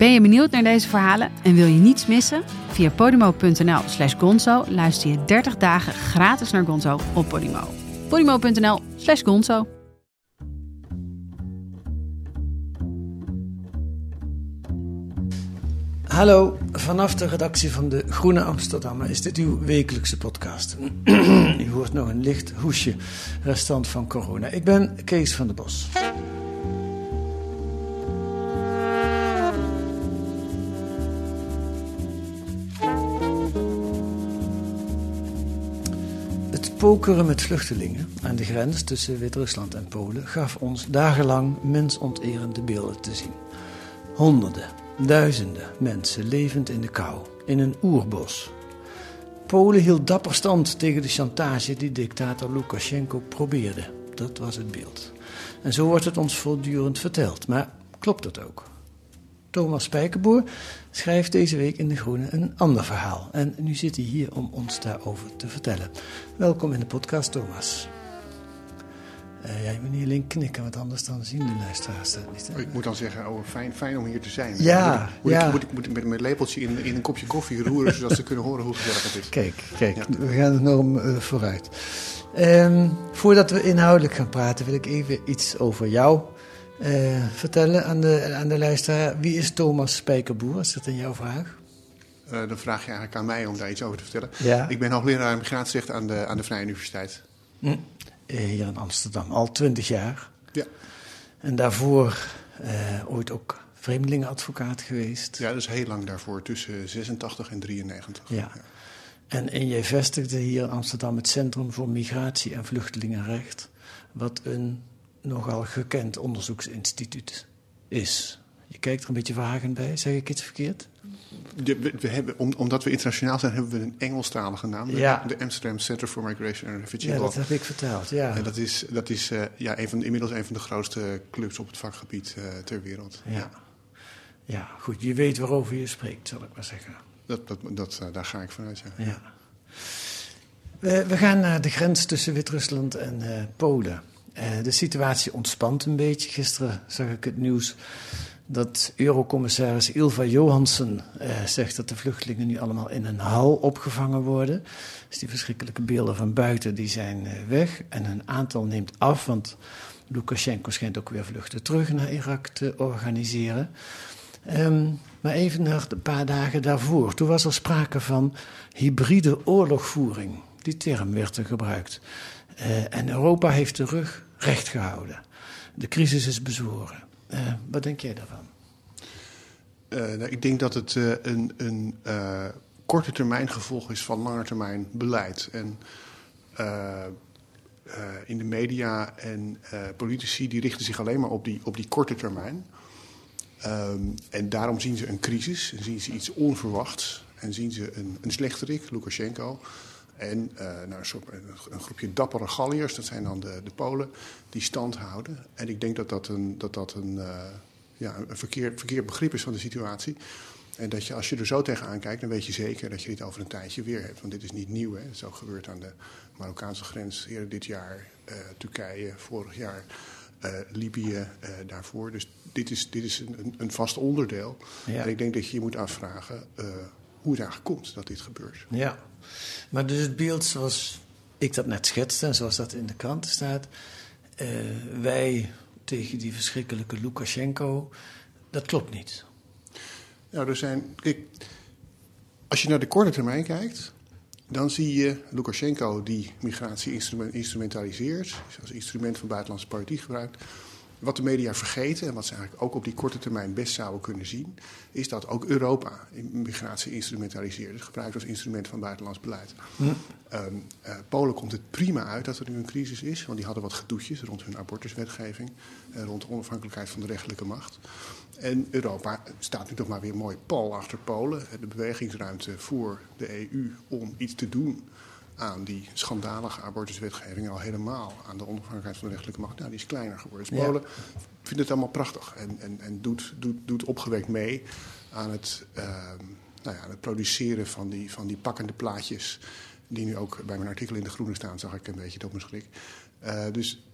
Ben je benieuwd naar deze verhalen en wil je niets missen? Via podimo.nl slash gonzo luister je 30 dagen gratis naar Gonzo op Podimo. podimo.nl slash gonzo Hallo, vanaf de redactie van de Groene Amsterdammer is dit uw wekelijkse podcast. U hoort nog een licht hoesje, restant van corona. Ik ben Kees van der Bos. Pokeren met vluchtelingen aan de grens tussen Wit-Rusland en Polen gaf ons dagenlang mensonterende beelden te zien. Honderden, duizenden mensen levend in de kou, in een oerbos. Polen hield dapper stand tegen de chantage die dictator Lukashenko probeerde. Dat was het beeld. En zo wordt het ons voortdurend verteld. Maar klopt dat ook? Thomas Spijkerboer schrijft deze week in De Groene een ander verhaal. En nu zit hij hier om ons daarover te vertellen. Welkom in de podcast, Thomas. Uh, ja, je moet niet alleen knikken, want anders dan zien de luisteraars dat niet. Ik moet dan zeggen, oh, fijn, fijn om hier te zijn. Ja, moet, ja. Ik, moet, ik, moet ik met mijn lepeltje in, in een kopje koffie roeren, zodat ze kunnen horen hoe gezellig het is. Kijk, kijk, ja. we gaan enorm uh, vooruit. Um, voordat we inhoudelijk gaan praten, wil ik even iets over jou uh, vertellen aan de, aan de luisteraar. Wie is Thomas Spijkerboer? Is dat een jouw vraag? Uh, dan vraag je eigenlijk aan mij om daar iets over te vertellen. Ja. Ik ben hoogleraar migratierecht aan de, aan de Vrije Universiteit. Hm. Hier in Amsterdam, al twintig jaar. Ja. En daarvoor ooit ook vreemdelingenadvocaat geweest. Ja, is heel lang daarvoor, tussen 86 en 93. Ja. ja. En, en jij vestigde hier in Amsterdam het Centrum voor Migratie en Vluchtelingenrecht, wat een nogal gekend onderzoeksinstituut is. Je kijkt er een beetje vragend bij, zeg ik iets verkeerd? We, we, hebben, om, omdat we internationaal zijn, hebben we een Engelstalige naam. De, ja. de Amsterdam Center for Migration and Refugee Ja, dat heb ik verteld, ja. En dat is, dat is uh, ja, een van, inmiddels een van de grootste clubs op het vakgebied uh, ter wereld. Ja. ja. Ja. goed. Je weet waarover je spreekt, zal ik maar zeggen. Dat, dat, dat, uh, daar ga ik vanuit, ja. ja. We, we, gaan naar de grens tussen Wit-Rusland en Polen. Uh, de situatie ontspant een beetje. Gisteren zag ik het nieuws dat Eurocommissaris Ilva Johansson uh, zegt dat de vluchtelingen nu allemaal in een hal opgevangen worden. Dus die verschrikkelijke beelden van buiten die zijn uh, weg. En een aantal neemt af, want Lukashenko schijnt ook weer vluchten terug naar Irak te organiseren. Um, maar even naar een paar dagen daarvoor. Toen was er sprake van hybride oorlogvoering. Die term werd er gebruikt. Uh, en Europa heeft de rug recht gehouden. De crisis is bezworen. Uh, wat denk jij daarvan? Uh, nou, ik denk dat het een, een korte termijn gevolg is van langer termijn beleid. En in de media en politici die richten zich alleen maar op die, op die korte termijn. Um, en daarom zien ze een crisis, en zien ze iets onverwachts. En zien ze een, een slechterik, Lukashenko. En uh, nou, een, soort, een, groepje dappere Galliërs, dat zijn dan de, de Polen, die stand houden. En ik denk dat dat een, dat dat een, uh, ja, een verkeerd, verkeerd begrip is van de situatie. En dat je, als je er zo tegenaan kijkt, dan weet je zeker dat je dit over een tijdje weer hebt. Want dit is niet nieuw. Hè. Het is ook gebeurd aan de Marokkaanse grens eerder dit jaar. Uh, Turkije vorig jaar. Libië daarvoor. Dus dit is, dit is een, een vast onderdeel. Ja. En ik denk dat je je moet afvragen hoe het eigenlijk komt dat dit gebeurt. Ja, maar dus het beeld zoals ik dat net schetste en zoals dat in de kranten staat, uh, wij tegen die verschrikkelijke Lukashenko, dat klopt niet. Nou, er zijn. Kijk, als je naar de korte termijn kijkt, dan zie je Lukashenko die migratie instrument, instrumentaliseert, als instrument van buitenlandse politiek gebruikt. Wat de media vergeten, en wat ze eigenlijk ook op die korte termijn best zouden kunnen zien, is dat ook Europa migratie instrumentaliseert. Dus gebruikt als instrument van buitenlands beleid. Hm. Um, uh, Polen komt het prima uit dat er nu een crisis is, want die hadden wat gedoetjes rond hun abortuswetgeving, uh, rond de onafhankelijkheid van de rechterlijke macht. En Europa staat nu toch maar weer mooi pal achter Polen. De bewegingsruimte voor de EU om iets te doen aan die schandalige abortuswetgeving, al helemaal aan de onafhankelijkheid van de rechterlijke macht, nou, die is kleiner geworden. Dus Polen vindt het allemaal prachtig en, en, en doet, doet, doet opgewekt mee aan het, uh, nou ja, het produceren van die, van die pakkende plaatjes. Die nu ook bij mijn artikel in De Groene staan, zag ik een beetje op mijn schrik. Uh, dus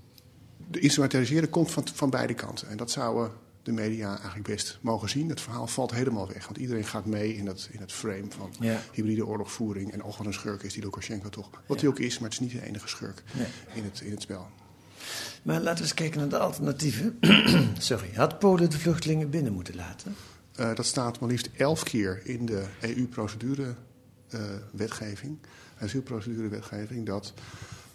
de instrumentaliseren komt van, van beide kanten. En dat zouden de media eigenlijk best mogen zien. Het verhaal valt helemaal weg. Want iedereen gaat mee in dat, in dat frame van ja. hybride oorlogvoering. En ook wat een schurk is die Lukashenko toch. Wat hij ook is, maar het is niet de enige schurk nee. in, het, in het spel. Maar laten we eens kijken naar de alternatieven. Sorry, had Polen de vluchtelingen binnen moeten laten? Uh, dat staat maar liefst elf keer in de EU-procedure-wetgeving, uh, asielprocedure-wetgeving, dat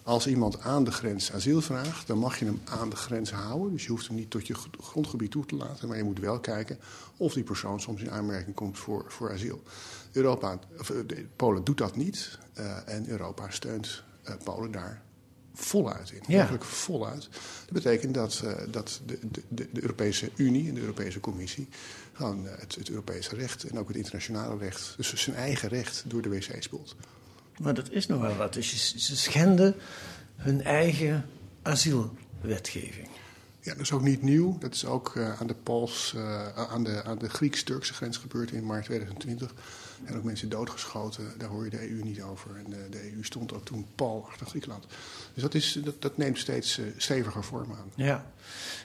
als iemand aan de grens asiel vraagt, dan mag je hem aan de grens houden. Dus je hoeft hem niet tot je grondgebied toe te laten. Maar je moet wel kijken of die persoon soms in aanmerking komt voor, voor asiel. Europa, of, Polen doet dat niet. Uh, en Europa steunt uh, Polen daar voluit in. Ja. Eigenlijk voluit. Dat betekent dat, uh, dat de, de, de, Europese Unie en de Europese Commissie gewoon het, het Europese recht en ook het internationale recht, dus zijn eigen recht, door de wc spoelt. Maar dat is nog wel wat. Dus ze schenden hun eigen asielwetgeving. Ja, dat is ook niet nieuw. Dat is ook uh, aan de Pools, uh, aan de, aan de Grieks-Turkse grens gebeurd in maart 2020. Er zijn ook mensen doodgeschoten. Daar hoor je de EU niet over. En de, de EU stond ook toen pal achter Griekenland. Dus dat, is, dat, dat neemt steeds uh, steviger vorm aan. Ja,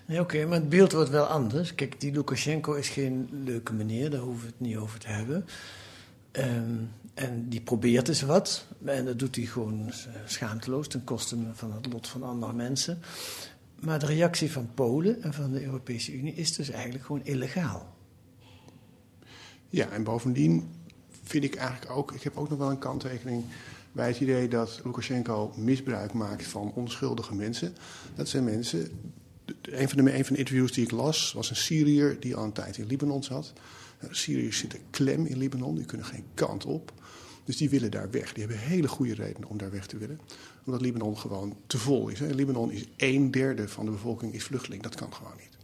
nee, oké, okay, maar het beeld wordt wel anders. Kijk, die Lukashenko is geen leuke meneer, daar hoeven we het niet over te hebben. Um, en die probeert eens wat. En dat doet hij gewoon schaamteloos ten koste van het lot van andere mensen. Maar de reactie van Polen en van de Europese Unie is dus eigenlijk gewoon illegaal. Ja, en bovendien vind ik eigenlijk ook, ik heb ook nog wel een kanttekening bij het idee dat Lukashenko misbruik maakt van onschuldige mensen. Dat zijn mensen, een van, de, een van de interviews die ik las was een Syriër die al een tijd in Libanon zat. Syriërs zitten klem in Libanon, die kunnen geen kant op. Dus die willen daar weg. Die hebben hele goede redenen om daar weg te willen. Omdat Libanon gewoon te vol is. Hè. Libanon is een derde van de bevolking is vluchteling. Dat kan gewoon niet.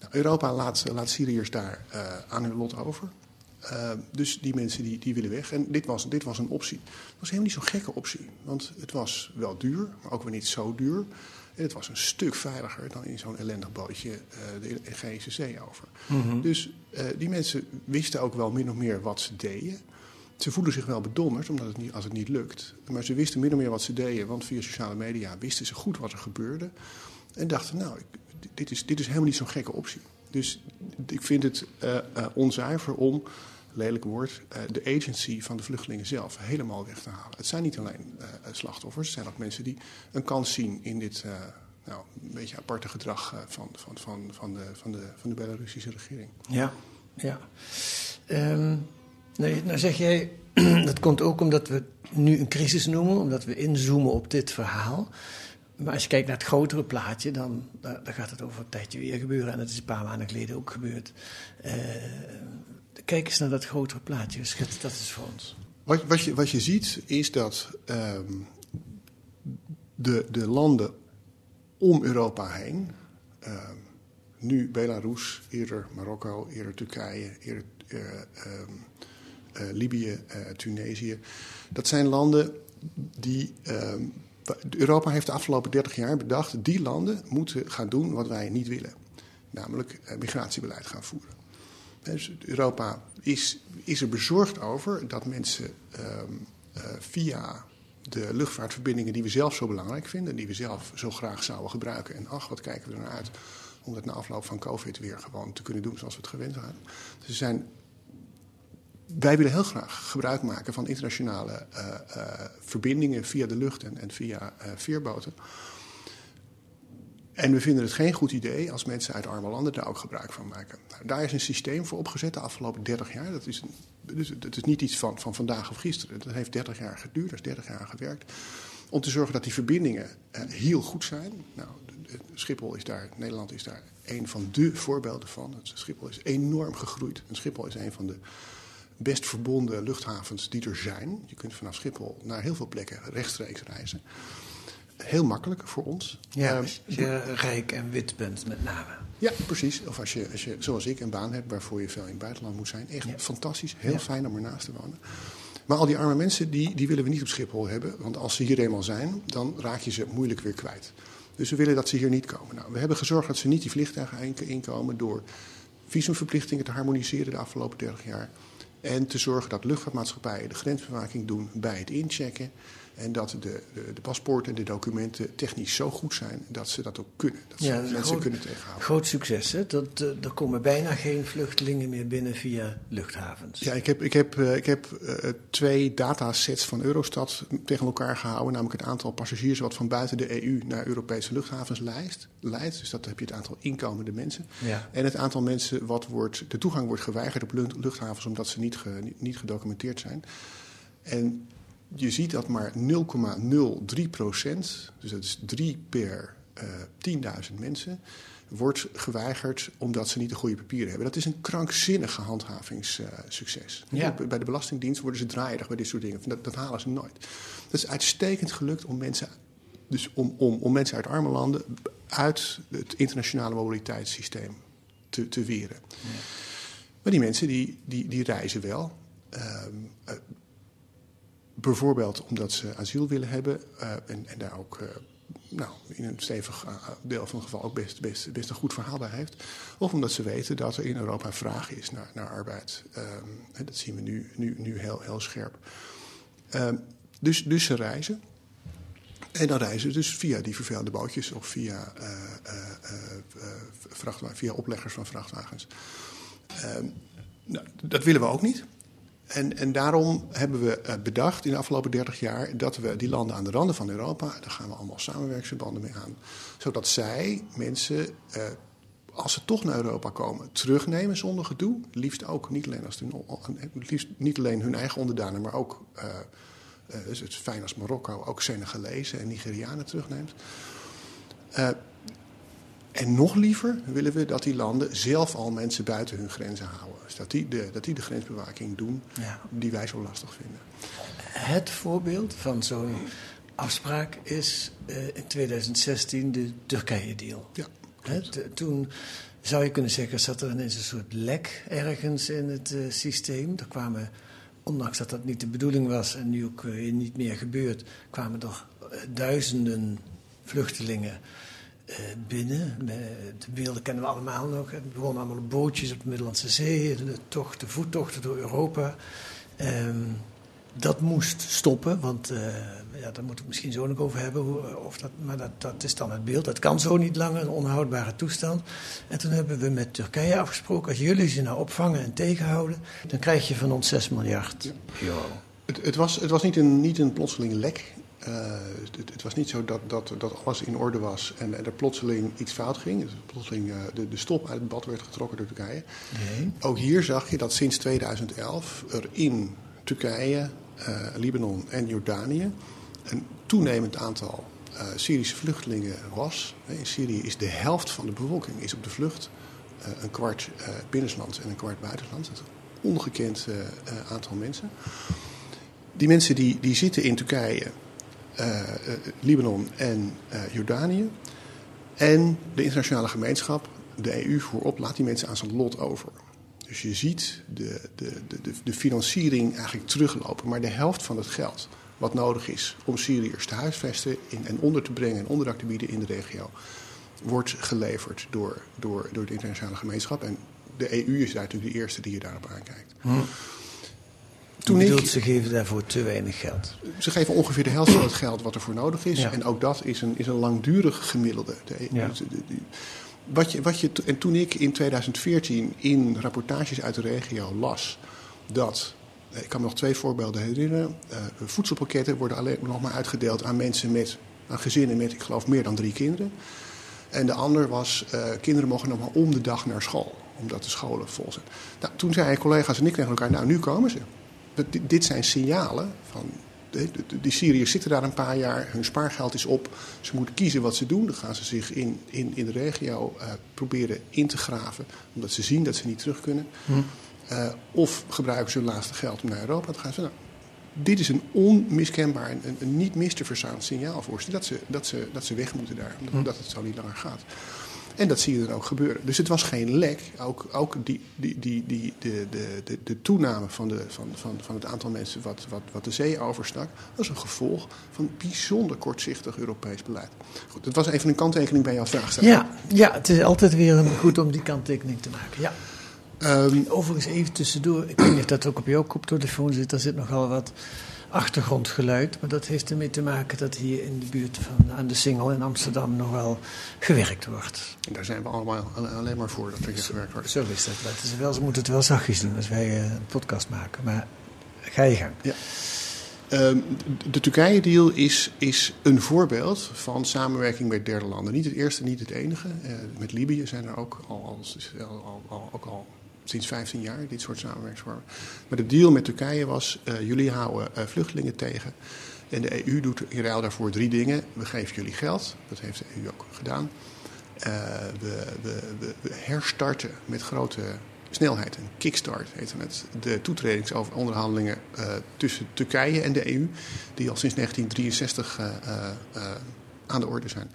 Nou, Europa laat, laat Syriërs daar uh, aan hun lot over. Uh, dus die mensen die, die willen weg. En dit was, dit was een optie. Het was helemaal niet zo'n gekke optie. Want het was wel duur, maar ook weer niet zo duur. En het was een stuk veiliger dan in zo'n ellendig bootje uh, de Egeïsche Zee over. Mm -hmm. Dus uh, die mensen wisten ook wel min of meer wat ze deden. Ze voelen zich wel bedonderd omdat het niet, als het niet lukt. Maar ze wisten min of meer wat ze deden, want via sociale media wisten ze goed wat er gebeurde. En dachten, nou, ik, dit, is, dit is helemaal niet zo'n gekke optie. Dus ik vind het uh, onzuiver om, lelijk woord, uh, de agency van de vluchtelingen zelf helemaal weg te halen. Het zijn niet alleen slachtoffers, het zijn ook mensen die een kans zien in dit nou, een beetje aparte gedrag van, van, van, van, de, van, de, van de Belarusische regering. Ja, ja. Um... Nou zeg jij, dat komt ook omdat we nu een crisis noemen, omdat we inzoomen op dit verhaal. Maar als je kijkt naar het grotere plaatje, dan, dan gaat het over een tijdje weer gebeuren. En dat is een paar maanden geleden ook gebeurd. Kijk eens naar dat grotere plaatje, schets dat is voor ons. Wat, wat, je, wat je ziet is dat um, de, de landen om Europa heen, um, nu Belarus, eerder Marokko, eerder Turkije, eerder uh, um, uh, Libië, uh, Tunesië. Dat zijn landen die. Europa heeft de afgelopen 30 jaar bedacht: die landen moeten gaan doen wat wij niet willen. Namelijk migratiebeleid gaan voeren. Dus Europa is, is er bezorgd over dat mensen ehm, via de luchtvaartverbindingen die we zelf zo belangrijk vinden, die we zelf zo graag zouden gebruiken. En ach, wat kijken we er naar uit om dat na afloop van COVID weer gewoon te kunnen doen zoals we het gewend waren. Dus zijn wij willen heel graag gebruik maken van internationale uh, uh, verbindingen via de lucht en, en via veerboten. En we vinden het geen goed idee als mensen uit arme landen daar ook gebruik van maken. Nou, daar is een systeem voor opgezet de afgelopen 30 jaar. Dat is, een, dus, is niet iets van, van vandaag of gisteren. Dat heeft 30 jaar geduurd, dat is 30 jaar gewerkt. Om te zorgen dat die verbindingen heel goed zijn. Nou, Schiphol is daar, Nederland is daar een van de voorbeelden van. Schiphol is enorm gegroeid. En Schiphol is een van de best verbonden luchthavens die er zijn. Je kunt vanaf Schiphol naar heel veel plekken rechtstreeks reizen. Heel makkelijk voor ons. Ja, Ehm, als je rijk en wit bent met name. ja, precies. Of als je, als je, zoals ik, een baan hebt waarvoor je veel in het buitenland moet zijn. Echt Ja. fantastisch. Heel Ja. fijn om ernaast te wonen. Maar al die arme mensen, die, die willen we niet op Schiphol hebben. Want als ze hier eenmaal zijn, dan raak je ze moeilijk weer kwijt. Dus we willen dat ze hier niet komen. Nou, we hebben gezorgd dat ze niet die vliegtuigen in- inkomen... door visumverplichtingen te harmoniseren de afgelopen 30 jaar. En te zorgen dat luchtvaartmaatschappijen de grensbewaking doen bij het inchecken. En dat de, de, de paspoorten en de documenten technisch zo goed zijn dat ze dat ook kunnen. Dat ze Ja, dat mensen groot- kunnen tegenhouden. Groot succes, hè? Dat, eh, er komen bijna geen vluchtelingen meer binnen via luchthavens. Ja, ik heb, ik heb, eh, ik heb eh, twee datasets van Eurostat tegen elkaar gehouden. Namelijk het aantal passagiers wat van buiten de EU naar Europese luchthavens leidt. leidt. Dus dat heb je het aantal inkomende mensen. Ja. En het aantal mensen wat wordt, de toegang wordt geweigerd op lucht- luchthavens omdat ze niet, ge- niet, niet gedocumenteerd zijn. En je ziet dat maar 0,03 procent, dus dat is 3 per eh 10.000 mensen, wordt geweigerd omdat ze niet de goede papieren hebben. Dat is een krankzinnige handhavingssucces. Ja. Bij de Belastingdienst worden ze draaierig bij dit soort dingen. Dat, dat halen ze nooit. Dat is uitstekend gelukt om mensen, dus om, om, om mensen uit arme landen uit het internationale mobiliteitssysteem te, te weren. Maar die mensen die, die, die reizen wel. Ehm, eh, bijvoorbeeld omdat ze asiel willen hebben eh, en, en daar ook eh, nou, in een stevig eh, deel van het geval ook best, best, best een goed verhaal bij heeft. Of omdat ze weten dat er in Europa vraag is naar, naar arbeid. Ehm, dat zien we nu, nu, nu heel, heel scherp. Ehm, dus, dus ze reizen. En dan reizen ze dus via die vervuilde bootjes of via, vrachtwa- via opleggers van vrachtwagens. Ehm, nou, dat willen we ook niet. En, en daarom hebben we eh, bedacht in de afgelopen 30 jaar dat we die landen aan de randen van Europa, daar gaan we allemaal samenwerksverbanden mee aan, zodat zij mensen, eh, als ze toch naar Europa komen, terugnemen zonder gedoe. Liefst ook niet alleen, als hun, liefst niet alleen hun eigen onderdanen, maar ook, eh, eh, het is fijn als Marokko, ook Senegalezen en Nigerianen terugneemt. En nog liever willen we dat die landen zelf al mensen buiten hun grenzen houden. Dus dat die de, dat die de grensbewaking doen Ja. die wij zo lastig vinden. Het voorbeeld van zo'n afspraak is eh, in 2016 de Turkije-deal. Ja, t- Toen zou je kunnen zeggen, zat er ineens een soort lek ergens in het eh, systeem. Er kwamen, ondanks dat dat niet de bedoeling was en nu ook eh, niet meer gebeurt, kwamen er duizenden vluchtelingen binnen. Eh, De beelden kennen we allemaal nog. Het begon allemaal op bootjes op de Middellandse Zee, de, tochten, voettochten door Europa. Ehm, dat moest stoppen, want eh, ja, daar moeten we misschien zo nog over hebben. Of dat, maar dat, dat is dan het beeld. Dat kan zo niet langer, een onhoudbare toestand. En toen hebben we met Turkije afgesproken: als jullie ze nou opvangen en tegenhouden, dan krijg je van ons 6 miljard euro. Het, het, was, het was niet een, niet een plotseling lek. Eh, het, het was niet zo dat, dat, dat alles in orde was en, en er plotseling iets fout ging. Dus plotseling eh, de, de stop uit het bad werd getrokken door Turkije. Nee. Ook hier zag je dat sinds 2011 er in Turkije, eh, Libanon en Jordanië een toenemend aantal Syrische vluchtelingen was. In Syrië is de helft van de bevolking is op de vlucht. Een kwart eh binnenlands en een kwart buitenlands. Dat is een ongekend aantal mensen. Die mensen die, die zitten in Turkije, Libanon en eh, Jordanië. En de internationale gemeenschap, de EU voorop, laat die mensen aan zijn lot over. Dus je ziet de, de, de, de, financiering eigenlijk teruglopen. Maar de helft van het geld wat nodig is om Syriërs te huisvesten in, en onder te brengen en onderdak te bieden in de regio, wordt geleverd door, door, door de internationale gemeenschap. En de EU is daar natuurlijk de eerste die je daarop aankijkt. Toen Toen bedoelt, ik, ze geven daarvoor te weinig geld. ze geven ongeveer de helft van het geld wat er voor nodig is. Ja. En ook dat is een, is een langdurig gemiddelde. De, Ja. de- de- de- wat je, wat je, en toen ik in 2014 in rapportages uit de regio las dat. eh, Ik kan me nog twee voorbeelden herinneren. eh, voedselpakketten worden alleen nog maar uitgedeeld aan mensen met. aan gezinnen met, ik geloof, meer dan drie kinderen. En de ander was. eh, kinderen mogen nog maar om de dag naar school. Omdat de scholen vol zijn. Nou, toen zeiden collega's en ik tegen elkaar: Nou, nu komen ze. Dat- dit- zijn signalen van. Die Syriërs zitten daar een paar jaar, hun spaargeld is op. Ze moeten kiezen wat ze doen. Dan gaan ze zich in, in, in de regio eh, proberen in te graven, omdat ze zien dat ze niet terug kunnen. Eh, of gebruiken ze hun laatste geld om naar Europa te gaan. Ze, nou, dit is een onmiskenbaar, een, een niet mis te verstaan signaal voor ze dat, ze dat ze dat ze weg moeten daar, omdat het zo niet langer gaat. En dat zie je dan ook gebeuren. Dus het was geen lek. Ook, ook die, die, die, die, de, de, de, de toename van, de, van, van, van het aantal mensen wat, wat, wat de zee overstak, was een gevolg van bijzonder kortzichtig Europees beleid. Goed, dat was even een kanttekening bij jouw vraag. Ja, ja, het is altijd weer goed om die kanttekening te maken. Ja. Ehm, Overigens even tussendoor, ik weet niet of dat ook op jouw koptelefoon zit, daar zit nogal wat achtergrondgeluid. Maar dat heeft ermee te maken dat hier in de buurt van aan de Singel in Amsterdam nog wel gewerkt wordt. en daar zijn we allemaal alleen maar voor dat er hier gewerkt wordt. Zo is dat. Dat is wel, ze moeten het wel zachtjes doen als wij eh, een podcast maken. Maar ga je gang. Ja. Ehm, de Turkije-deal is, is een voorbeeld van samenwerking met derde landen. Niet het eerste, niet het enige. Eh, met Libië zijn er ook al, al, al, al, ook al sinds 15 jaar dit soort samenwerkingsvormen. Maar de deal met Turkije was: uh, jullie houden uh, vluchtelingen tegen. En de EU doet in ruil daarvoor drie dingen. We geven jullie geld, dat heeft de EU ook gedaan. Uh, we, herstarten met grote snelheid, een kickstart heette het, de toetredingsonderhandelingen tussen Turkije en de EU, die al sinds 1963 aan de orde zijn.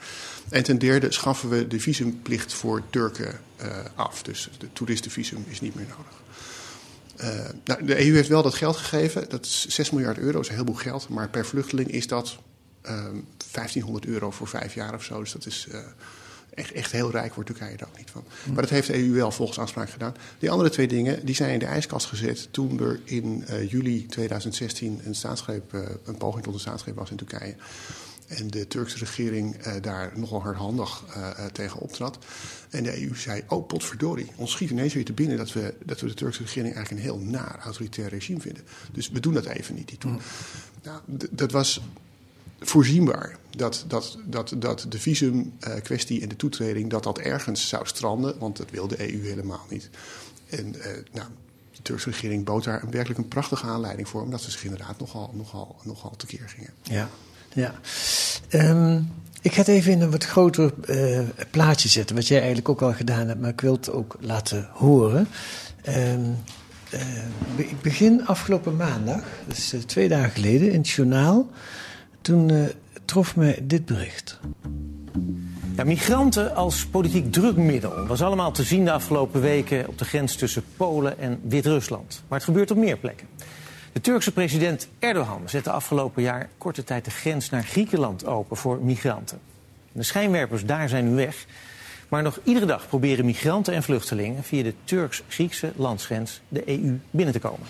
En ten derde schaffen we de visumplicht voor Turken uh, af. Dus de toeristenvisum is niet meer nodig. Uh, nou, de EU heeft wel dat geld gegeven. Dat is 6 miljard euro, dat is een heleboel geld. Maar per vluchteling is dat uh, 1500 euro voor vijf jaar of zo. Dus dat is uh, echt, echt heel rijk, wordt Turkije er ook niet van. Mm. Maar dat heeft de EU wel volgens afspraak gedaan. Die andere twee dingen die zijn in de ijskast gezet toen er in juli 2016 een, staatsgreep, een poging tot een staatsgreep was in Turkije. En de Turkse regering uh, daar nogal hardhandig uh, tegen optrad. En de EU zei: Oh, potverdorie, ons schiet ineens weer te binnen dat we, dat we de Turkse regering eigenlijk een heel naar autoritair regime vinden. Dus we doen dat even niet, die toen. Mm. Nou, dat was voorzienbaar dat, dat, dat, dat de visumkwestie en de toetreding dat dat ergens zou stranden, want dat wil de EU helemaal niet. En nou, de Turkse regering bood daar een, werkelijk een prachtige aanleiding voor, omdat ze zich inderdaad nogal, nogal, nogal tekeer gingen. Ja. Ja. Um, ik ga het even in een wat groter uh, plaatje zetten, wat jij eigenlijk ook al gedaan hebt, maar ik wil het ook laten horen. Um, uh, ik begin afgelopen maandag, dus uh, twee dagen geleden, in het journaal. Toen trof me dit bericht. Ja, migranten als politiek drukmiddel was allemaal te zien de afgelopen weken op de grens tussen Polen en Wit-Rusland. Maar het gebeurt op meer plekken. De Turkse president Erdogan zette afgelopen jaar korte tijd de grens naar Griekenland open voor migranten. De schijnwerpers daar zijn nu weg. Maar nog iedere dag proberen migranten en vluchtelingen via de Turks-Griekse landsgrens de EU binnen te komen.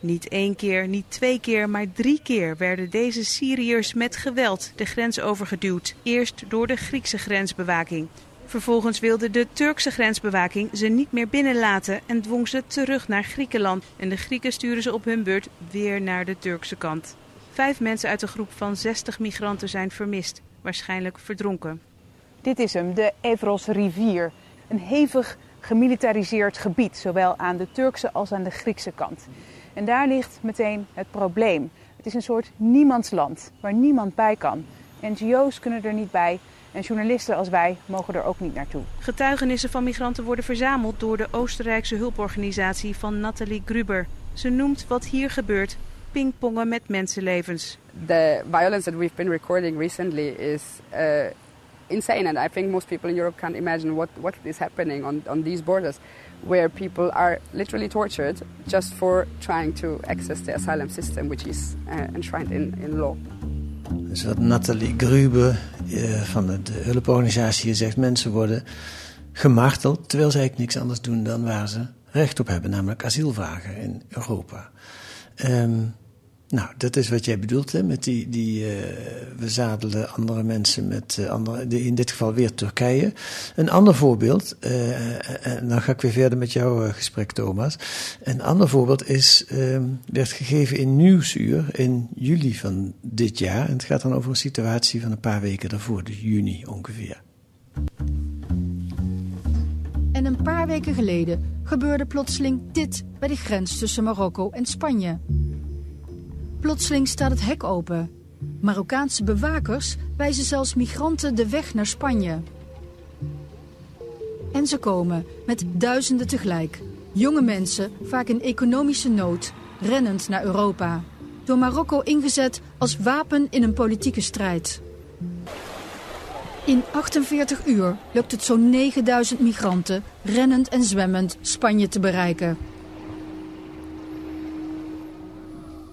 Niet één keer, niet twee keer, maar drie keer werden deze Syriërs met geweld de grens overgeduwd. Eerst door de Griekse grensbewaking. Vervolgens wilde de Turkse grensbewaking ze niet meer binnenlaten en dwong ze terug naar Griekenland. En de Grieken sturen ze op hun beurt weer naar de Turkse kant. Vijf mensen uit een groep van 60 migranten zijn vermist, waarschijnlijk verdronken. Dit is hem, de Evros rivier. Een hevig gemilitariseerd gebied, zowel aan de Turkse als aan de Griekse kant. En daar ligt meteen het probleem. Het is een soort niemandsland waar niemand bij kan. NGO's kunnen er niet bij, en journalisten als wij mogen er ook niet naartoe. Getuigenissen van migranten worden verzameld door de Oostenrijkse hulporganisatie van Nathalie Gruber. Ze noemt wat hier gebeurt pingpongen met mensenlevens. The violence that we've been recording recently is uh, insane and I think most people in Europe can't imagine what, what is happening on, on these borders where people are literally tortured just for trying to access the asylum system which is uh, enshrined in, in law. Dus wat Nathalie Grube uh, van de, hulporganisatie zegt, mensen worden gemarteld terwijl ze eigenlijk niks anders doen dan waar ze recht op hebben, namelijk asiel vragen in Europa. Um, nou, dat is wat jij bedoelt hè, met die, die uh, we zadelen andere mensen met uh, andere, in dit geval weer Turkije. Een ander voorbeeld, en dan ga ik weer verder met jouw gesprek Thomas. Een ander voorbeeld is, werd gegeven in Nieuwsuur in juli van dit jaar. En het gaat dan over een situatie van een paar weken daarvoor, dus juni ongeveer. En een paar weken geleden gebeurde plotseling dit bij de grens tussen Marokko en Spanje. Plotseling staat het hek open. Marokkaanse bewakers wijzen zelfs migranten de weg naar Spanje. En ze komen met duizenden tegelijk. Jonge mensen, vaak in economische nood, rennend naar Europa. door Marokko ingezet als wapen in een politieke strijd. In 48 uur lukt het zo'n 9000 migranten rennend en zwemmend Spanje te bereiken.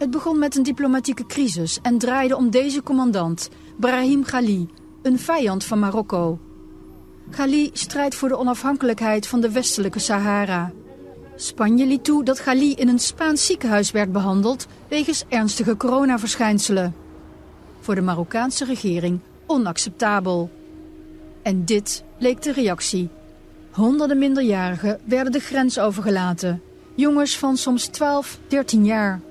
Het begon met een diplomatieke crisis en draaide om deze commandant, Brahim Ghali, een vijand van Marokko. Ghali strijdt voor de onafhankelijkheid van de westelijke Sahara. Spanje liet toe dat Ghali in een Spaans ziekenhuis werd behandeld wegens ernstige coronaverschijnselen. Voor de Marokkaanse regering onacceptabel. En dit leek de reactie. Honderden minderjarigen werden de grens overgelaten. Jongens van soms 12, 13 jaar.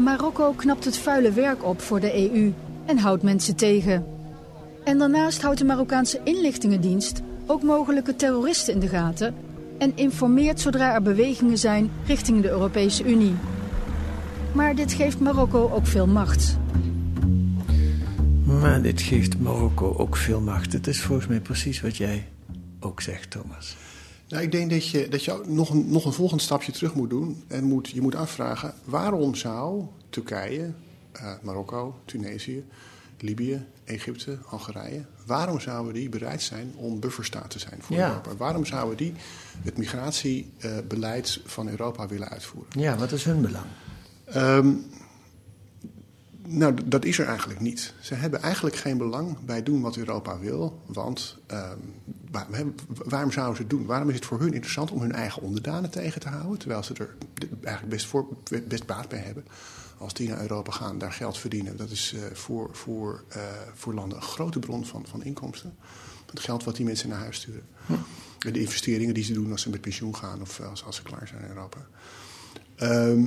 Marokko knapt het vuile werk op voor de EU en houdt mensen tegen. En daarnaast houdt de Marokkaanse inlichtingendienst ook mogelijke terroristen in de gaten en informeert zodra er bewegingen zijn richting de Europese Unie. Maar dit geeft Marokko ook veel macht. Maar dit geeft Marokko ook veel macht. Het is volgens mij precies wat jij ook zegt, Thomas. Nou, ik denk dat je, dat je nog, een, nog een volgend stapje terug moet doen. En moet, je moet afvragen, waarom zou Turkije, uh, Marokko, Tunesië, Libië, Egypte, Algerije... waarom zouden die bereid zijn om bufferstaat te zijn voor Ja. Europa? Waarom zouden die het migratiebeleid van Europa willen uitvoeren? Ja, wat is hun belang? Ehm, nou, dat is er eigenlijk niet. Ze hebben eigenlijk geen belang bij doen wat Europa wil. Want ehm, waar- waarom zouden ze het doen? Waarom is het voor hun interessant om hun eigen onderdanen tegen te houden? Terwijl ze er eigenlijk best, voor, best baat bij hebben. Als die naar Europa gaan, daar geld verdienen. Dat is eh, voor, voor, eh, voor landen een grote bron van, van inkomsten. Het geld wat die mensen naar huis sturen. En de investeringen die ze doen als ze met pensioen gaan of als, als ze klaar zijn in Europa. Ehm,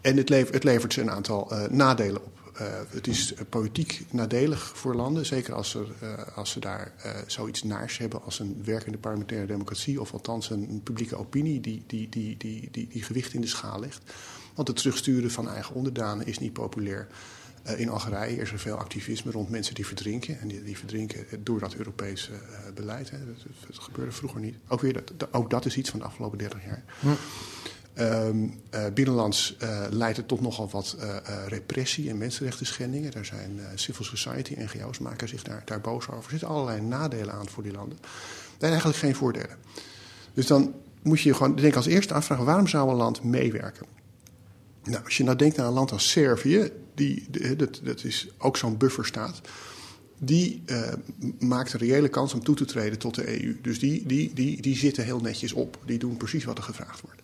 en het, lever- het levert ze een aantal eh, nadelen op. Eh, het is eh, politiek nadelig voor landen, zeker als, er, eh, als ze daar eh, zoiets naars hebben als een werkende parlementaire democratie, of althans een, publieke opinie die, die, die, die, die, die gewicht in de schaal legt. Want het terugsturen van eigen onderdanen is niet populair. In Algerije is er veel activisme rond mensen die verdrinken. En die, die verdrinken door dat Europese beleid. Hè. Dat, gebeurde vroeger niet. Ook, weer, dat, dat- ook dat is iets van de afgelopen 30 jaar. Ehm, eh, binnenlands eh, leidt het tot nogal wat eh, repressie en mensenrechten schendingen. Daar zijn civil society, NGO's maken zich daar, daar boos over. Er zitten allerlei nadelen aan voor die landen. Zijn eigenlijk geen voordelen. Dus dan moet je je gewoon denk als eerste afvragen... waarom zou een land meewerken? Nou, als je nou denkt aan een land als Servië... Die, de- dat, dat is ook zo'n bufferstaat... die maakt een reële kans om toe te treden tot de EU. Dus die, die, die, die zitten heel netjes op. Die doen precies wat er gevraagd wordt.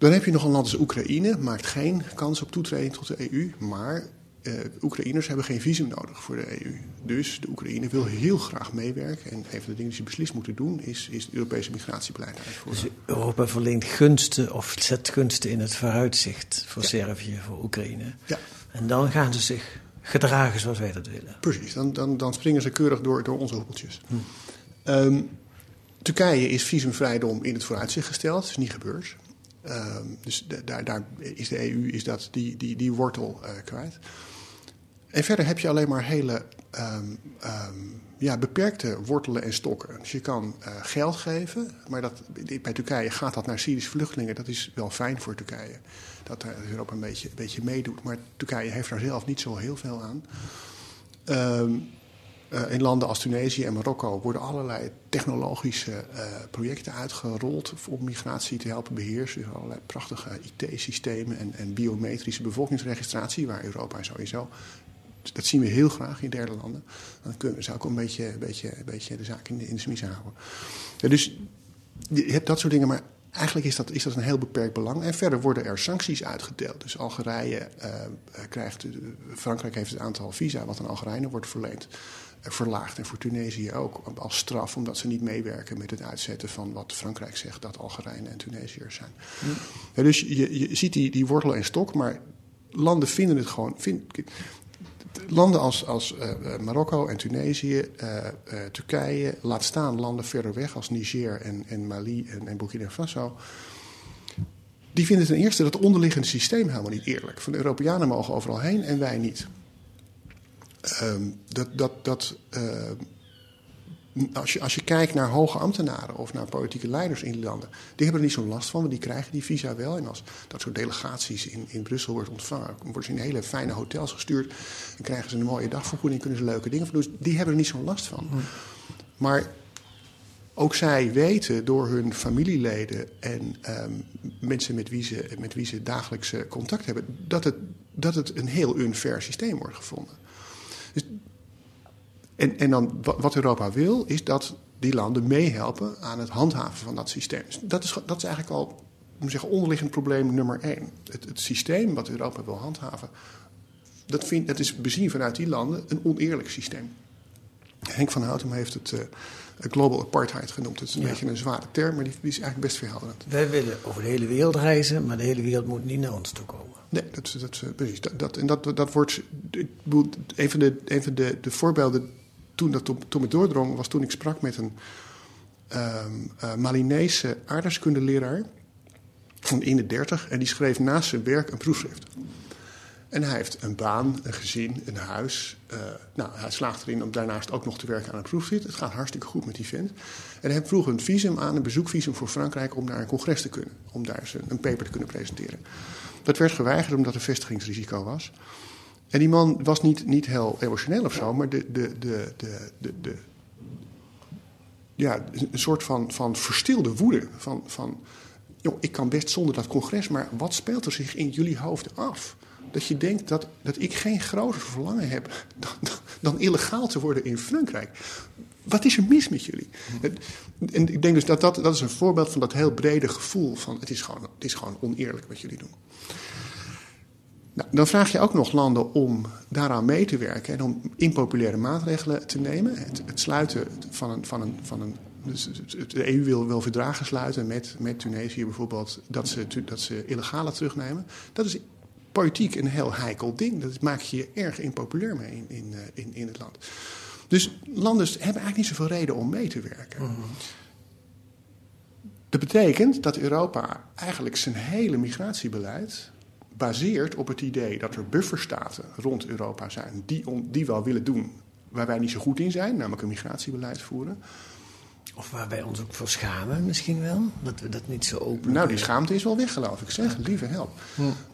Dan heb je nog een land als Oekraïne, maakt geen kans op toetreding tot de EU, maar eh, Oekraïners hebben geen visum nodig voor de EU. Dus de Oekraïne wil heel graag meewerken. En een van de dingen die ze beslist moeten doen is, is het Europese migratiebeleid uitvoeren. Dus Europa verleent gunsten of zet gunsten in het vooruitzicht voor Servië, voor Oekraïne. Ja. En dan gaan ze zich gedragen zoals wij dat willen. Precies, dan, dan, dan springen ze keurig door, door onze hoepeltjes. Ehm, Turkije is visumvrijdom in het vooruitzicht gesteld. Dat is niet gebeurd. Ehm, dus da- daar, daar is de EU is dat, die, die, die wortel eh, kwijt. En verder heb je alleen maar hele ehm, ehm, ja, beperkte wortelen en stokken. Dus je kan eh, geld geven, maar dat, bij Turkije gaat dat naar Syrische vluchtelingen. Dat is wel fijn voor Turkije, dat daar Europa een beetje, een beetje meedoet. Maar Turkije heeft daar zelf niet zo heel veel aan. Ehm, eh, in landen als Tunesië en Marokko worden allerlei technologische eh, projecten uitgerold om migratie te helpen beheersen. Dus allerlei prachtige IT-systemen en, en biometrische bevolkingsregistratie, waar Europa sowieso. Dat zien we heel graag in derde landen. Dan kunnen we ook een beetje, een beetje, beetje de zaak in de, in houden. Dus je hebt dat soort dingen, maar eigenlijk is dat, is dat een heel beperkt belang. En verder worden er sancties uitgedeeld. Dus Algerije eh, krijgt, Frankrijk heeft het aantal visa wat aan Algerijnen wordt verleend verlaagd. En voor Tunesië ook als straf, omdat ze niet meewerken met het uitzetten van wat Frankrijk zegt dat Algerijnen en Tunesiërs zijn. Ja, dus je, je ziet die, die wortel en stok, maar landen vinden het gewoon. Vind, landen als, als eh, eh, Marokko en Tunesië, eh, eh, Turkije, laat staan landen verder weg als Niger en, en Mali en, en Burkina Faso. Die vinden ten eerste dat onderliggende systeem helemaal niet eerlijk. Van de Europeanen mogen overal heen en wij niet. Ehm, dat dat, dat eh, als je, als je kijkt naar hoge ambtenaren of naar politieke leiders in die landen, die hebben er niet zo'n last van, want die krijgen die visa wel. En als dat soort delegaties in, in Brussel wordt ontvangen, worden ze in hele fijne hotels gestuurd en krijgen ze een mooie dagvergoeding, kunnen ze leuke dingen van doen. Dus die hebben er niet zo'n last van. Maar ook zij weten door hun familieleden en ehm, mensen met wie, ze, met wie ze dagelijks contact hebben, dat het, dat het een heel unfair systeem wordt gevonden. Dus, en, en dan wat Europa wil, is dat die landen meehelpen aan het handhaven van dat systeem. Dus dat, is, dat is eigenlijk al moet zeggen, onderliggend probleem nummer één. Het, het systeem wat Europa wil handhaven, dat, vind, dat is bezien vanuit die landen een oneerlijk systeem. Henk van Houtem heeft het uh, global apartheid genoemd. Het is een Ja. beetje een zware term, maar die, die is eigenlijk best verhelderend. Wij willen over de hele wereld reizen, maar de hele wereld moet niet naar ons toe komen. Nee, dat, dat, eh, precies. Dat, dat, en dat, dat wordt. Een van, de, een van de, de voorbeelden toen, dat, toen het doordrong, was toen ik sprak met een ehm eh, Malinese aardrijkskundeleraar van in de 30 en die schreef naast zijn werk een proefschrift. En hij heeft een baan, een gezin, een huis. Eh, nou, hij slaagt erin om daarnaast ook nog te werken aan een proefschrift. Het gaat hartstikke goed met die vent. En hij vroeg een visum aan, een bezoekvisum voor Frankrijk... om naar een congres te kunnen, om daar een paper te kunnen presenteren. Dat werd geweigerd omdat er vestigingsrisico was. En die man was niet, niet heel emotioneel of zo, maar de, de, de, de, de, de, ja, een soort van, van verstilde woede. Van, van, joh, ik kan best zonder dat congres, maar wat speelt er zich in jullie hoofden af? Dat je denkt dat, dat ik geen groter verlangen heb dan, dan, illegaal te worden in Frankrijk. Wat is er mis met jullie? En ik denk dus dat, dat dat is een voorbeeld van dat heel brede gevoel van het is gewoon, het is gewoon oneerlijk wat jullie doen. Nou, dan vraag je ook nog landen om daaraan mee te werken en om impopulaire maatregelen te nemen. Het, het sluiten van een. Van een, van een dus de EU wil, wil verdragen sluiten met, met Tunesië bijvoorbeeld, dat ze, dat ze illegale terugnemen. Dat is politiek een heel heikel ding. Dat maak je erg impopulair mee in, in, eh, in, in het land. Dus landen hebben eigenlijk niet zoveel reden om mee te werken. Dat betekent dat Europa eigenlijk zijn hele migratiebeleid baseert op het idee dat er bufferstaten rond Europa zijn die, die wel willen doen waar wij niet zo goed in zijn, namelijk een migratiebeleid voeren. Of waar wij ons ook voor schamen misschien wel, dat we dat niet zo open Nou, die schaamte is wel weg, geloof ik. Zeg, lieve help.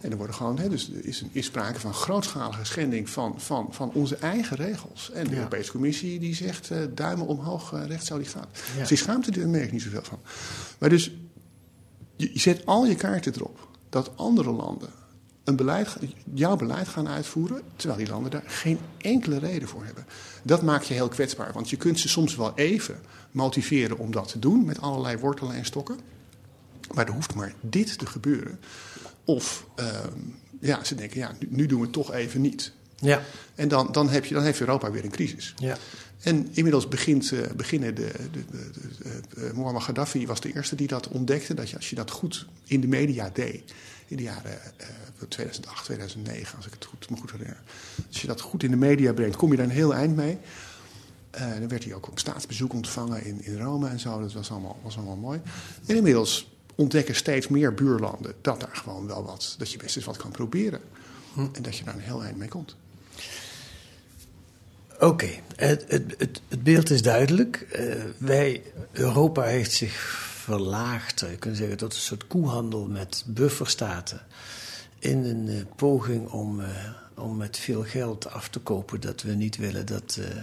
En er worden gewoon, hè, dus er is, is sprake van grootschalige schending van, van, van onze eigen regels. En de Ja. Europese Commissie die zegt eh, duimen omhoog, eh, recht zo die gaat. Ja. Dus die schaamte, daar merk ik niet zoveel van. Maar dus, je, je zet al je kaarten erop dat andere landen een beleid, jouw beleid gaan uitvoeren, terwijl die landen daar geen enkele reden voor hebben. Dat maakt je heel kwetsbaar, want je kunt ze soms wel even motiveren om dat te doen met allerlei wortelen en stokken. Maar er hoeft maar dit te gebeuren. Of ehm, ja, ze denken, ja, nu, nu doen we het toch even niet. Ja. En dan, dan, heb je, dan heeft Europa weer een crisis. Ja. En inmiddels begint, eh, beginnen de, de, de, de- de- Muammar Gaddafi was de eerste die dat ontdekte. Dat je, als je dat goed in de media deed, in de jaren eh, 2008, 2009, als ik het goed, me goed herinner. Als je dat goed in de media brengt, kom je daar een heel eind mee. Eh, dan werd hij ook op staatsbezoek ontvangen in, in Rome en zo. Dat was allemaal, was allemaal mooi. En inmiddels ontdekken steeds meer buurlanden dat daar gewoon wel wat, dat je best eens wat kan proberen. En dat je daar een heel eind mee komt. Oké, het, het, het, het beeld is duidelijk. Eh, wij, Europa heeft zich verlaagd, zou je kunnen zeggen, tot een soort koehandel met bufferstaten. In een eh, poging om, eh, om met veel geld af te kopen dat we niet willen dat, eh,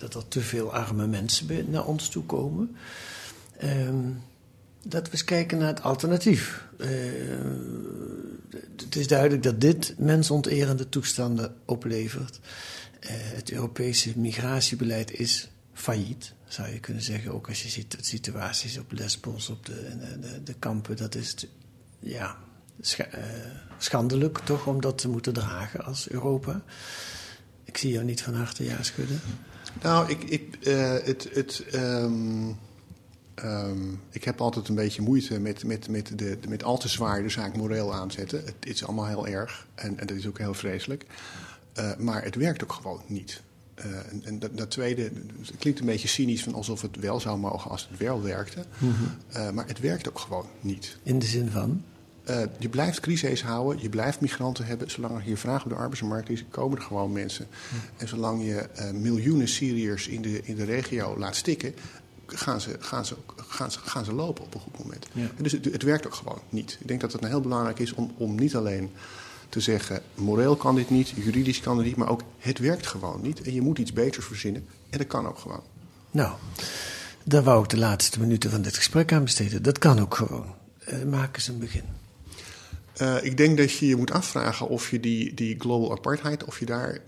dat er te veel arme mensen naar ons toe komen. Ehm, dat we eens kijken naar het alternatief. Eh, het is duidelijk dat dit mensonterende toestanden oplevert. Eh, het Europese migratiebeleid is failliet, zou je kunnen zeggen. Ook als je ziet de situaties op Lesbos, op de, de, de, kampen, dat is ja, scha- eh, schandelijk toch om dat te moeten dragen als Europa. Ik zie jou niet van harte ja schudden. Nou, ik, ik, eh, het, het, ehm, ehm, ik heb altijd een beetje moeite met, met, met, de, met al te zwaar de zaak moreel aanzetten. Het, is allemaal heel erg en, en dat is ook heel vreselijk. Eh, maar het werkt ook gewoon niet. Eh, en en dat, dat tweede, het klinkt een beetje cynisch van alsof het wel zou mogen als het wel werkte. Mhm. Maar het werkt ook gewoon niet. In de zin van? Uh, je blijft crises houden, je blijft migranten hebben. Zolang er hier vraag op de arbeidsmarkt is, komen er gewoon mensen. En zolang je uh, miljoenen Syriërs in de, in de regio laat stikken, gaan ze, gaan ze, gaan ze, gaan ze lopen op een goed moment. Ja. En dus het, het werkt ook gewoon niet. Ik denk dat het nou heel belangrijk is om, om niet alleen te zeggen: moreel kan dit niet, juridisch kan dit niet, maar ook het werkt gewoon niet. En je moet iets beters verzinnen. En dat kan ook gewoon. Nou, daar wou ik de laatste minuten van dit gesprek aan besteden. Dat kan ook gewoon. Uh, maak eens een begin. Uh, ik denk dat je je moet afvragen of je die, die global apartheid, of je daar.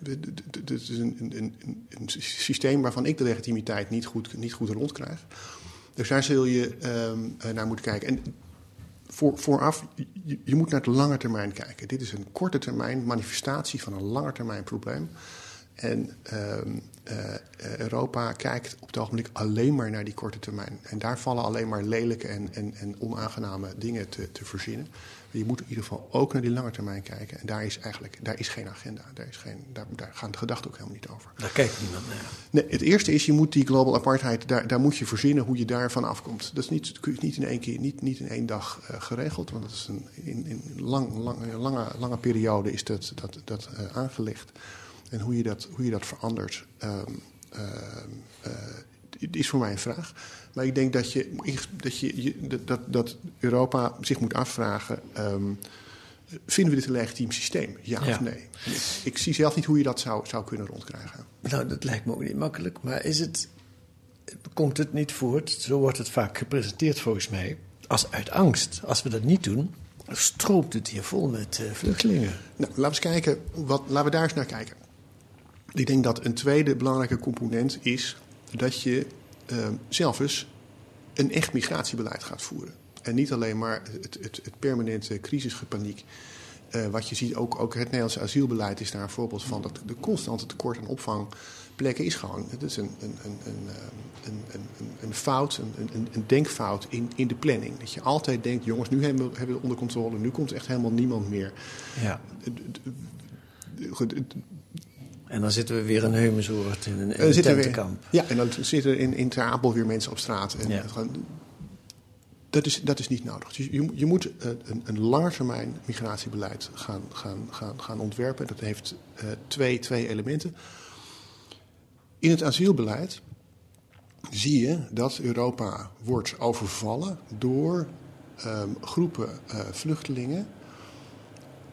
Het is een, een, een, een, systeem waarvan ik de legitimiteit niet goed, niet goed rondkrijg. Dus daar zul je um, naar moeten kijken. En voor, vooraf, je, moet naar de lange termijn kijken. Dit is een korte termijn manifestatie van een lange termijn probleem. En um, uh, Europa kijkt op het ogenblik alleen maar naar die korte termijn. En daar vallen alleen maar lelijke en, en, en onaangename dingen te, te verzinnen. Je moet in ieder geval ook naar die lange termijn kijken. En daar is eigenlijk daar is geen agenda. Daar, is geen, daar, daar gaan de gedachten ook helemaal niet over. Daar kijkt niemand naar. Nee, het eerste is, je moet die global apartheid, daar, daar moet je verzinnen hoe je daarvan afkomt. Dat is niet, niet in één keer, niet, niet in één dag uh, geregeld. Want dat is een, in, in lang, lang, lange, lange periode is dat, dat, dat uh, aangelegd. En hoe je dat, hoe je dat verandert, um, uh, uh, is voor mij een vraag. Maar ik denk dat, je, dat, je, dat, dat Europa zich moet afvragen: um, vinden we dit een legitiem systeem? Ja, ja. of nee? Ik, ik, zie zelf niet hoe je dat zou, zou kunnen rondkrijgen. Nou, dat lijkt me ook niet makkelijk. Maar is het, komt het niet voort, zo wordt het vaak gepresenteerd volgens mij, als uit angst. Als we dat niet doen, stroomt het hier vol met uh, vluchtelingen. Nou, laten we eens kijken, wat, laten we daar eens naar kijken. Ik denk dat een tweede belangrijke component is dat je uh, zelf eens een echt migratiebeleid gaat voeren. En niet alleen maar het, het, het permanente crisisgepaniek. Uh, wat je ziet, ook, ook het Nederlandse asielbeleid is daar een voorbeeld van. Dat de constante tekort aan opvangplekken is gewoon. Het is een, een, een, een, een, een fout, een, een, een denkfout in, in de planning. Dat je altijd denkt, jongens, nu hebben we, hebben we het onder controle. Nu komt echt helemaal niemand meer. Ja. En dan zitten we weer een heumensoort in een, in een tentenkamp. Ja, en dan zitten in, in Ter Apel weer mensen op straat. En ja. dat, is, dat is niet nodig. Dus je, je moet een, een langetermijn migratiebeleid gaan, gaan, gaan, gaan ontwerpen. Dat heeft uh, twee, twee elementen. In het asielbeleid zie je dat Europa wordt overvallen door um, groepen uh, vluchtelingen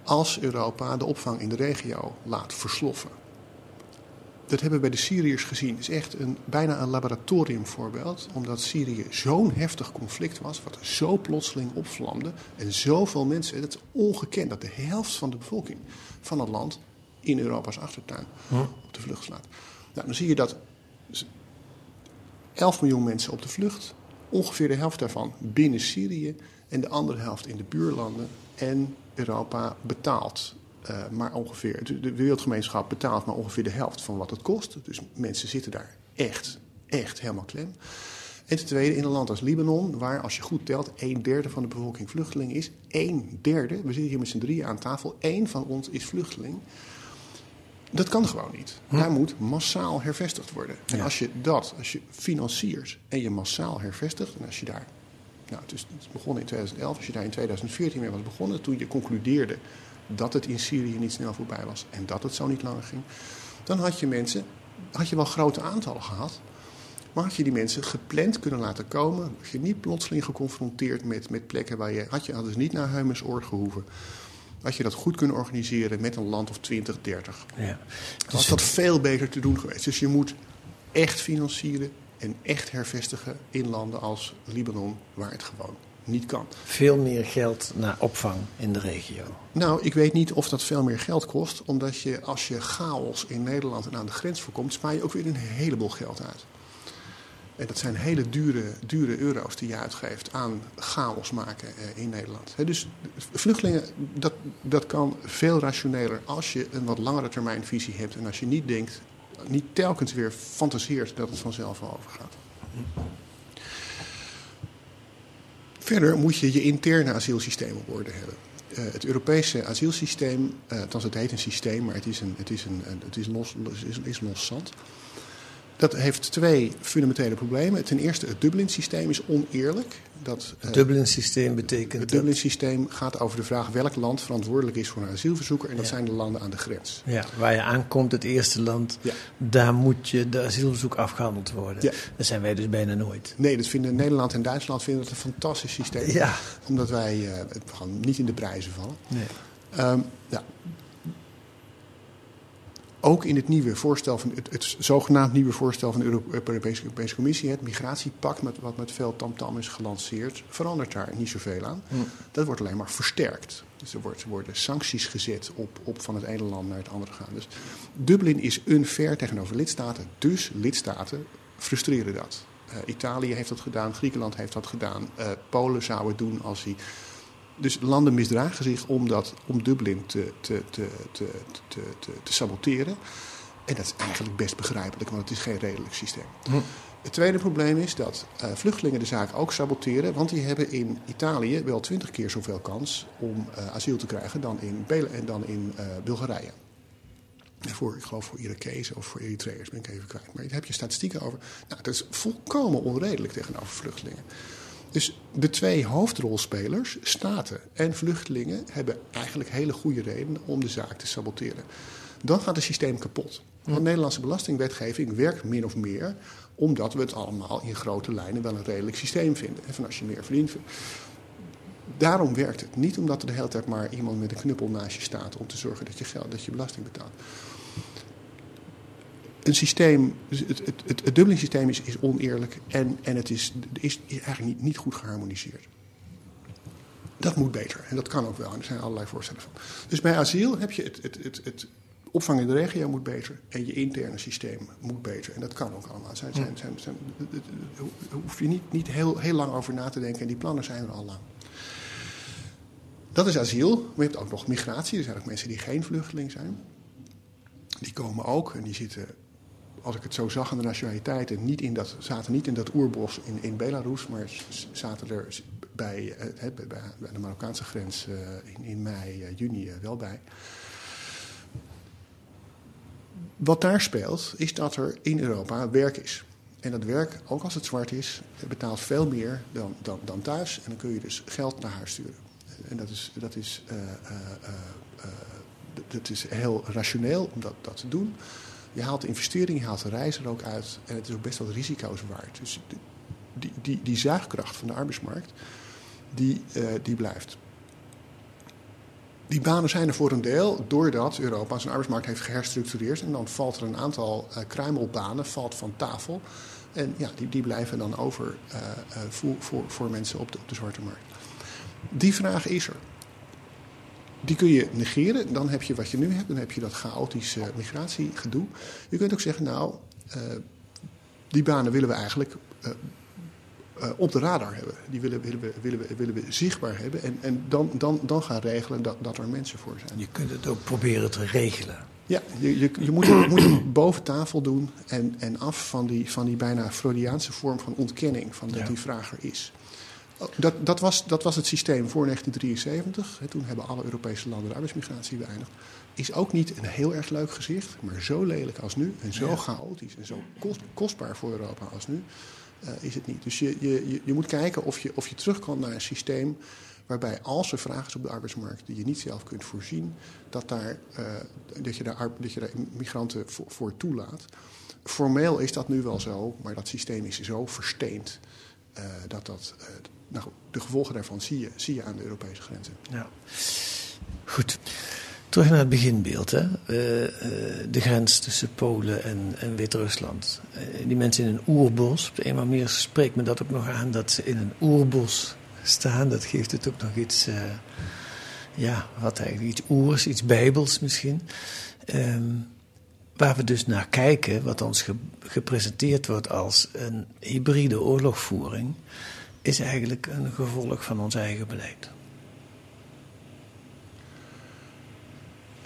als Europa de opvang in de regio laat versloffen. Dat hebben we bij de Syriërs gezien. Het is echt een, bijna een laboratoriumvoorbeeld. Omdat Syrië zo'n heftig conflict was. Wat zo plotseling opvlamde. En zoveel mensen. Het is ongekend dat de helft van de bevolking van het land. in Europa's achtertuin op de vlucht slaat. Nou, dan zie je dat 11 miljoen mensen op de vlucht. Ongeveer de helft daarvan binnen Syrië. En de andere helft in de buurlanden. En Europa betaalt uh, maar ongeveer, de wereldgemeenschap betaalt maar ongeveer de helft van wat het kost. Dus mensen zitten daar echt, echt helemaal klem. En ten tweede, in een land als Libanon, waar als je goed telt, een derde van de bevolking vluchteling is. Een derde, we zitten hier met z'n drieën aan tafel, één van ons is vluchteling. Dat kan gewoon niet. Hm. Daar moet massaal hervestigd worden. En als je dat, als je financiert en je massaal hervestigt, en als je daar, nou het is, het is begonnen in 2011, als je daar in 2014 mee was begonnen, toen je concludeerde dat het in Syrië niet snel voorbij was en dat het zo niet langer ging, dan had je mensen, had je wel grote aantallen gehad, maar had je die mensen gepland kunnen laten komen, was je niet plotseling geconfronteerd met, met plekken waar je, had je dus niet naar Heumensoord gehoeven. Had je dat goed kunnen organiseren met een land of 20, 30. Ja. Dan was dat veel beter te doen geweest. Dus je moet echt financieren en echt hervestigen in landen als Libanon, waar het gewoon niet kan. Veel meer geld naar opvang in de regio. Nou, ik weet niet of dat veel meer geld kost. Omdat je als je chaos in Nederland en aan de grens voorkomt, spaar je ook weer een heleboel geld uit. En dat zijn hele dure, dure euro's die je uitgeeft aan chaos maken in Nederland. dus vluchtelingen, dat, dat kan veel rationeler als je een wat langere termijn visie hebt. En als je niet denkt, niet telkens weer fantaseert dat het vanzelf overgaat. Verder moet je je interne asielsysteem op orde hebben. Uh, het Europese asielsysteem, uh, het heet een systeem, maar het is, een, het is, een, het is, los, is, is los zand. Dat heeft twee fundamentele problemen. Ten eerste, het Dublin-systeem is oneerlijk. Dat, Het eh, Dublin-systeem betekent het Dublin-systeem gaat over de vraag welk land verantwoordelijk is voor een asielverzoeker. En dat Ja. zijn de landen aan de grens. Ja, waar je aankomt, het eerste land, Ja. daar moet je de asielverzoek afgehandeld worden. Ja. Dat zijn wij dus bijna nooit. Nee, dat vinden Nederland en Duitsland vinden dat een fantastisch systeem. Ja. Omdat wij gewoon niet in de prijzen vallen. Nee. Ehm, ja. Ook in het nieuwe voorstel van het, het zogenaamd nieuwe voorstel van de Euro- Europese, Europese Commissie, het migratiepact, met, wat met veel tamtam is gelanceerd, verandert daar niet zoveel aan. Dat wordt alleen maar versterkt. Dus er, wordt, er worden sancties gezet op, op van het ene land naar het andere gaan. Dus Dublin is unfair tegenover lidstaten, dus lidstaten frustreren dat. Eh, Italië heeft dat gedaan, Griekenland heeft dat gedaan, eh, Polen zou het doen als hij dus landen misdragen zich om, dat, om Dublin te, te, te, te, te, te, te saboteren. En dat is eigenlijk best begrijpelijk, want het is geen redelijk systeem. Het tweede probleem is dat eh, vluchtelingen de zaak ook saboteren, want die hebben in Italië wel twintig keer zoveel kans om eh, asiel te krijgen dan in, Bel- en dan in eh, Bulgarije. Voor, ik geloof voor Irakezen of voor Eritreërs, ben ik even kwijt. Maar daar heb je statistieken over. Nou, dat is volkomen onredelijk tegenover vluchtelingen. Dus de twee hoofdrolspelers, staten en vluchtelingen, hebben eigenlijk hele goede redenen om de zaak te saboteren. Dan gaat het systeem kapot. Want Nederlandse belastingwetgeving werkt min of meer omdat we het allemaal in grote lijnen wel een redelijk systeem vinden. En van als je meer verdient. Daarom werkt het. Niet omdat er de hele tijd maar iemand met een knuppel naast je staat om te zorgen dat je, geld, dat je belasting betaalt. Een systeem, het, het, het, het Dublin-systeem is, is oneerlijk en, en het is, is eigenlijk niet, niet goed geharmoniseerd. Dat moet beter en dat kan ook wel. En er zijn allerlei voorstellen van. Dus bij asiel heb je het, het, het, het opvang in de regio moet beter en je interne systeem moet beter. En dat kan ook allemaal. Zijn, zijn, zijn, hoef je niet, niet heel, heel lang over na te denken en die plannen zijn er al lang. Dat is asiel. Maar je hebt ook nog migratie. Er zijn ook mensen die geen vluchteling zijn. Die komen ook en die zitten, als ik het zo zag aan de nationaliteiten, niet in dat, zaten niet in dat oerbos in, in Belarus, maar zaten er bij, eh, bij, bij bij de Marokkaanse grens eh, in, in mei, eh, juni wel bij. Wat daar speelt, is dat er in Europa werk is. En dat werk, ook als het zwart is, betaalt veel meer dan, dan, dan thuis. En dan kun je dus geld naar huis sturen. En dat is, dat is, dat is heel rationeel om dat, dat te doen. Je haalt de investering, je haalt de reis er ook uit. En het is ook best wel risico's waard. Dus die, die, die, zuigkracht van de arbeidsmarkt, die, eh, die blijft. Die banen zijn er voor een deel doordat Europa zijn arbeidsmarkt heeft geherstructureerd. En dan valt er een aantal eh, kruimelbanen valt van tafel. En ja, die, die blijven dan over eh, voor, voor, voor mensen op de, op de zwarte markt. Die vraag is er. Die kun je negeren. Dan heb je wat je nu hebt. Dan heb je dat chaotische migratiegedoe. Je kunt ook zeggen, nou, eh, die banen willen we eigenlijk eh, eh, op de radar hebben. Die willen, willen, we, willen, we, willen we zichtbaar hebben. En, en dan, dan, dan gaan regelen dat, dat er mensen voor zijn. Je kunt het ook proberen te regelen. Ja, je, je, je moet, het, moet het boven tafel doen en, en af van die, van die bijna Freudiaanse vorm van ontkenning van dat Ja. die vraag er is. Dat, dat, was, dat was het systeem voor 1973. Hè, toen hebben alle Europese landen de arbeidsmigratie beëindigd. Is ook niet een heel erg leuk gezicht, maar zo lelijk als nu en zo chaotisch en zo kost, kostbaar voor Europa als nu, eh, is het niet. Dus je, je, je, moet kijken of je, of je terug kan naar een systeem waarbij als er vraag is op de arbeidsmarkt die je niet zelf kunt voorzien, dat, daar, eh, dat, je, daar, ar- dat je daar migranten voor, voor toelaat. Formeel is dat nu wel zo, maar dat systeem is zo versteend eh, dat dat. Nou, de gevolgen daarvan zie je, zie je aan de Europese grenzen. Ja. Goed. Terug naar het beginbeeld. Hè? Eh, eh, de grens tussen Polen en, en Wit-Rusland. Eh, die mensen in een oerbos. Op de een of andere spreekt me dat ook nog aan dat ze in een oerbos staan. Dat geeft het ook nog iets. ja, wat eigenlijk iets oers, iets bijbels misschien. Ehm, waar we dus naar kijken, wat ons ge- gepresenteerd wordt als een hybride oorlogvoering, is eigenlijk een gevolg van ons eigen beleid.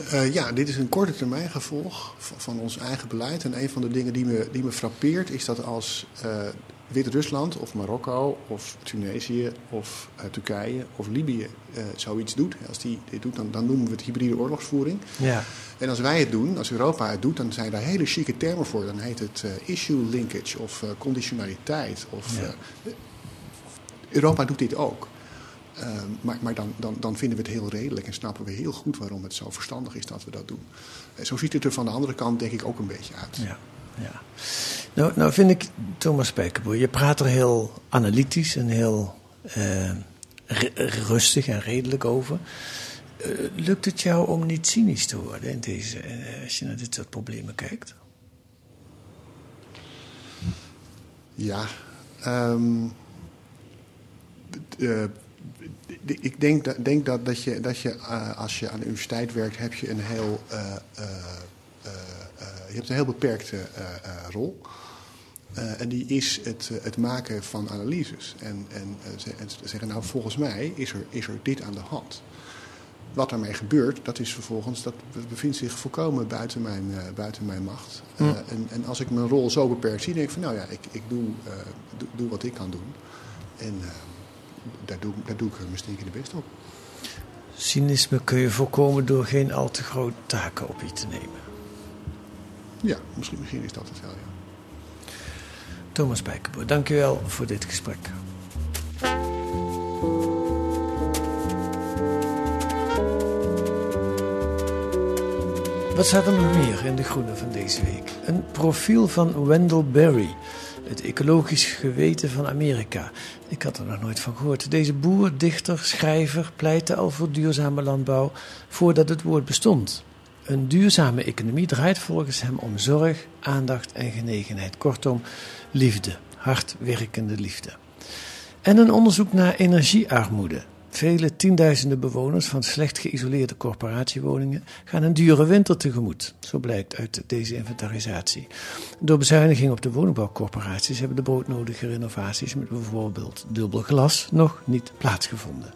Eh, ja, dit is een korte termijn gevolg van, van ons eigen beleid. En een van de dingen die me, die me frappeert is dat als eh, Wit-Rusland of Marokko of Tunesië of eh, Turkije of Libië zoiets doet, als die dit doet, dan, dan noemen we het hybride oorlogsvoering. Ja. En als wij het doen, als Europa het doet, dan zijn daar hele chique termen voor. Dan heet het issue linkage of conditionaliteit. Of, Ja. Eh, Europa doet dit ook. Uh, maar maar dan, dan, dan vinden we het heel redelijk en snappen we heel goed waarom het zo verstandig is dat we dat doen. En zo ziet het er van de andere kant denk ik ook een beetje uit. Ja, ja. Nou, nou vind ik, Thomas Spijkerboer, je praat er heel analytisch en heel uh, rustig en redelijk over. Uh, lukt het jou om niet cynisch te worden in deze, als je naar dit soort problemen kijkt? Ja, um, uh, ik denk, dat, denk dat, dat je, dat je uh, als je aan de universiteit werkt, heb je een heel, uh, je hebt een heel beperkte rol. en die is het, het maken van analyses. En, en, en zeggen, nou volgens mij is er, is er dit aan de hand wat daarmee gebeurt, dat is vervolgens, dat bevindt zich volkomen buiten mijn, buiten mijn macht. Mm. en, en, als ik mijn rol zo beperkt zie, denk ik van nou ja, ik, ik doe, doe, doe, wat ik kan doen. En daar, doe, daar doe ik mijn stinkende best op. Cynisme kun je voorkomen door geen al te grote taken op je te nemen. Ja, misschien, misschien is dat het wel, ja. Thomas Bijkenboer, dank u wel voor dit gesprek. Wat staat er nog meer in de groene van deze week? Een profiel van Wendell Berry, het ecologisch geweten van Amerika. Ik had er nog nooit van gehoord. Deze boer, dichter, schrijver pleitte al voor duurzame landbouw voordat het woord bestond. Een duurzame economie draait volgens hem om zorg, aandacht en genegenheid. Kortom, liefde, hardwerkende liefde. En een onderzoek naar energiearmoede. Vele tienduizenden bewoners van slecht geïsoleerde corporatiewoningen gaan een dure winter tegemoet. Zo blijkt uit deze inventarisatie. Door bezuiniging op de woningbouwcorporaties hebben de broodnodige renovaties met bijvoorbeeld dubbel glas nog niet plaatsgevonden.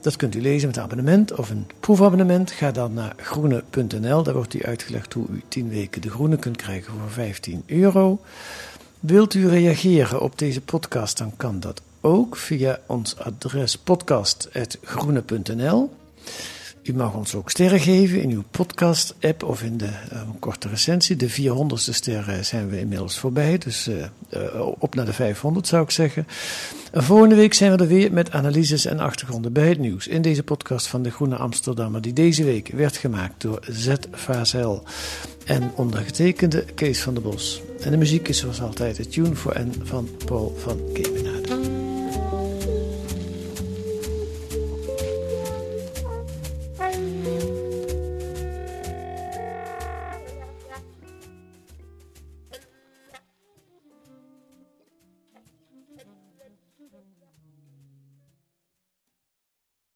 Dat kunt u lezen met een abonnement of een proefabonnement. Ga dan naar groene.nl. Daar wordt u uitgelegd hoe u 10 weken de groene kunt krijgen voor 15 euro. Wilt u reageren op deze podcast, dan kan dat ook via ons adres podcast.groene.nl. U mag ons ook sterren geven in uw podcast-app of in de uh, korte recensie. De 400ste sterren zijn we inmiddels voorbij, dus uh, uh, op naar de 500 zou ik zeggen. En volgende week zijn we er weer met analyses en achtergronden bij het nieuws. In deze podcast van de Groene Amsterdammer, die deze week werd gemaakt door Z. En ondergetekende Kees van der Bos. En de muziek is zoals altijd het tune voor en van Paul van Kemenade.